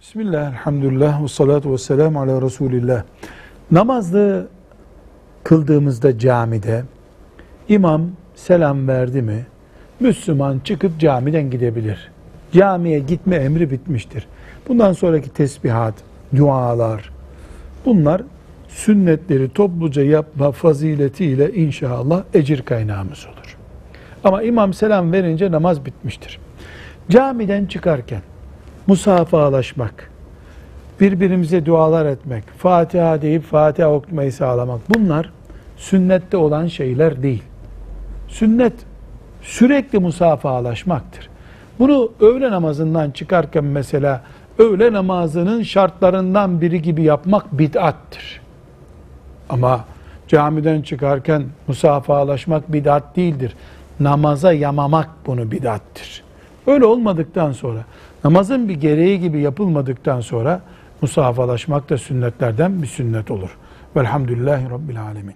Bismillah, elhamdülillah, ve salatu ve selamu ala Resulillah. Namazı kıldığımızda camide imam selam verdi mi Müslüman çıkıp camiden gidebilir. Camiye gitme emri bitmiştir. Bundan sonraki tesbihat, dualar bunlar sünnetleri topluca yapma faziletiyle inşallah ecir kaynağımız olur. Ama imam selam verince namaz bitmiştir. Camiden çıkarken musafahalaşmak, birbirimize dualar etmek, Fatiha deyip Fatiha okumayı sağlamak bunlar sünnette olan şeyler değil. Sünnet sürekli musafahalaşmaktır. Bunu öğle namazından çıkarken mesela öğle namazının şartlarından biri gibi yapmak bid'attır. Ama camiden çıkarken musafahalaşmak bid'at değildir. Namaza yamamak bunu bid'attır. Öyle olmadıktan sonra, namazın bir gereği gibi yapılmadıktan sonra musafahalaşmak da sünnetlerden bir sünnet olur. Velhamdülillahi Rabbil Alemin.